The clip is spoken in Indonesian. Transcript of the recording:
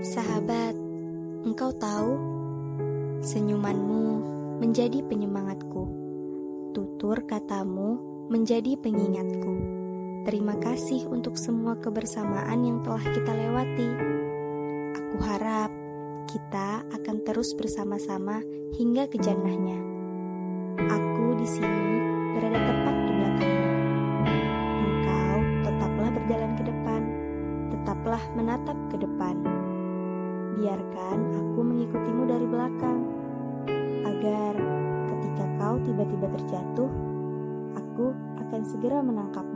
Sahabat, engkau tahu senyumanmu menjadi penyemangatku. Tutur katamu menjadi pengingatku. Terima kasih untuk semua kebersamaan yang telah kita lewati. Aku harap kita akan terus bersama-sama hingga ke jannahnya. Aku di sini berada tepat di belakangmu. Engkau tetaplah berjalan ke depan, tetaplah menatap ke depan biarkan aku mengikutimu dari belakang, agar ketika kau tiba-tiba terjatuh, aku akan segera menangkap